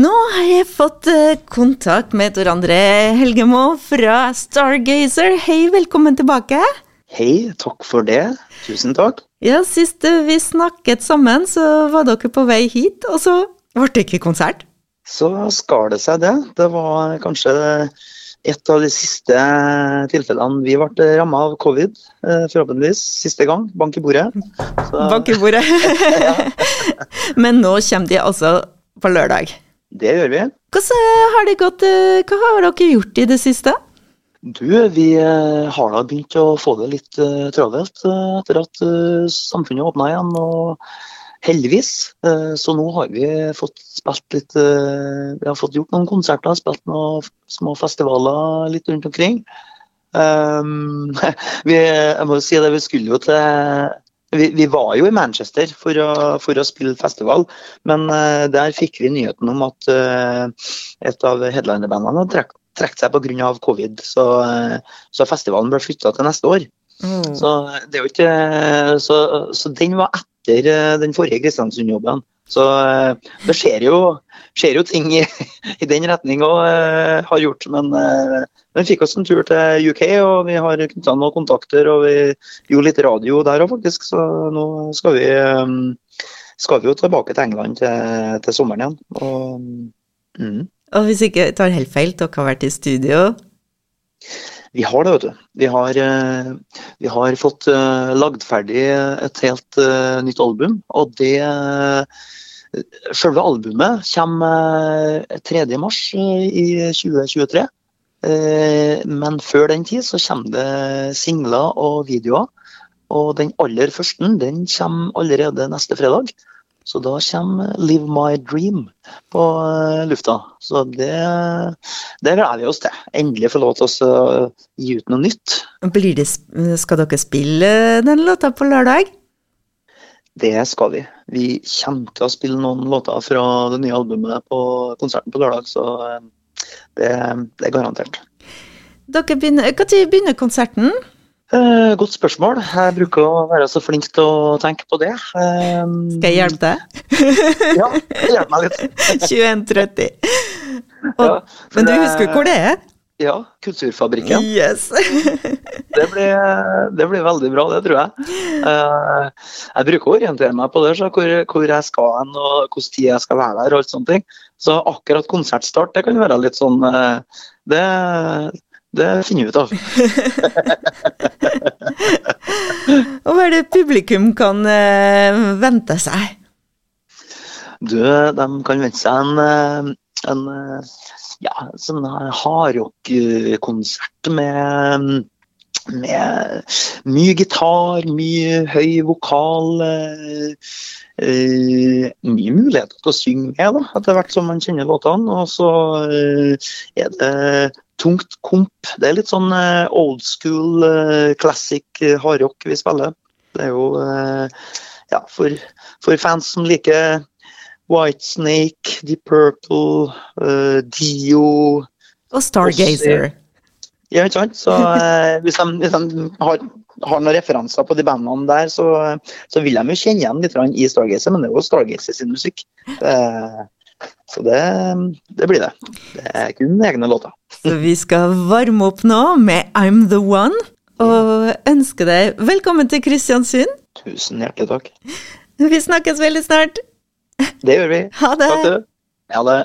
Nå har jeg fått eh, kontakt med Tor André Helgemo fra Stargazer. Hei, velkommen tilbake. Hei, takk for det. Tusen takk. Ja, Sist vi snakket sammen, så var dere på vei hit, og så ble det ikke konsert. Så skar det seg, det. Det var kanskje et av de siste tilfellene vi ble ramma av covid. eh, Forhåpentligvis siste gang. Bank i bordet. Så Bank i bordet. Men nå kommer de altså på lørdag. Det gjør vi. Hvordan har det gått? eh, Hva har dere gjort i det siste? Du, vi eh, har da begynt å få det litt eh, travelt eh, etter at eh, samfunnet åpna igjen. og Heldigvis. eh, Så nå har vi fått spilt litt eh, Vi har fått gjort noen konserter, spilt noen små festivaler litt rundt omkring. Um, vi, jeg må jo si det, vi skulle jo til vi, vi var jo i Manchester for å, for å spille festival, men uh, der fikk vi nyheten om at uh, et av headlinerbandene hadde trukket trukket seg pga. covid. Så, uh, så festivalen ble flytta til neste år. Så, det er jo ikke, så, så den var etter den forrige Kristiansund-jobben. Så eh, det skjer jo, skjer jo ting i, i den retning òg, har gjort. Men vi den fikk oss en tur til UK, og vi har knytta noen kontakter. Og vi gjorde litt radio der òg, faktisk. Så nå skal vi, eh, skal vi jo tilbake til England til, til sommeren igjen. Og, mm. Og hvis ikke tar helt feil, dere har vært i studio. Vi har det, vet du. Vi har, eh, vi har fått eh, lagd ferdig et helt eh, nytt album. Og det Selve albumet kommer 3. mars i 2023. Men før den tid så kommer det singler og videoer. Og den aller første den kommer allerede neste fredag. Så da kommer 'Live My Dream' på lufta. Så det, det gleder vi oss til. Endelig få lov til å gi ut noe nytt. Blir det, skal dere spille den låta på lørdag? Det skal vi. Vi kommer til å spille noen låter fra det nye albumet på konserten på lørdag, så eh, det, det er garantert. Dere begynner, Når begynner konserten? Eh, godt spørsmål. Jeg bruker å være så flink til å tenke på det. Um, Skal jeg hjelpe deg? Ja, hjelp meg litt. 21.30. Ja, men du husker hvor det er? Ja, Kulturfabrikken. Yes. Det blir, det blir veldig bra, det tror jeg. Uh, jeg bruker å orientere meg på det, så hvor, hvor jeg skal hen og hvilken tid jeg skal være der. og alt sånne ting. Så akkurat konsertstart det kan være litt sånn uh, Det, det finner vi ut av. Og hva er det publikum kan uh, vente seg? Du, de kan vente seg en, eh, en eh, ja, sånn hardrock-konsert med med mye gitar, mye høy vokal. Eh, mye muligheter til å synge med, etter hvert som man kjenner låtene. Og så eh, er det tungt komp. Det er litt sånn eh, old school, eh, classic eh, hardrock vi spiller. Det er jo ja, for, for fans som liker Whitesnake, Deep Purple, Dio Og Stargazer. ja, ikke sant? Så hvis de, hvis de har, har noen referanser på de bandene der, så, så vil de jo kjenne igjen litt i Stargazer, men det er jo Stargazer sin musikk. Så det, det blir det. Det er kun egne låter. Så vi skal varme opp nå med I'm the One, og ønske deg velkommen til Kristiansund. Tusen hjertelig takk. Vi snakkes veldig snart. Det gjør vi. Ha det. Takk, du. Ha det.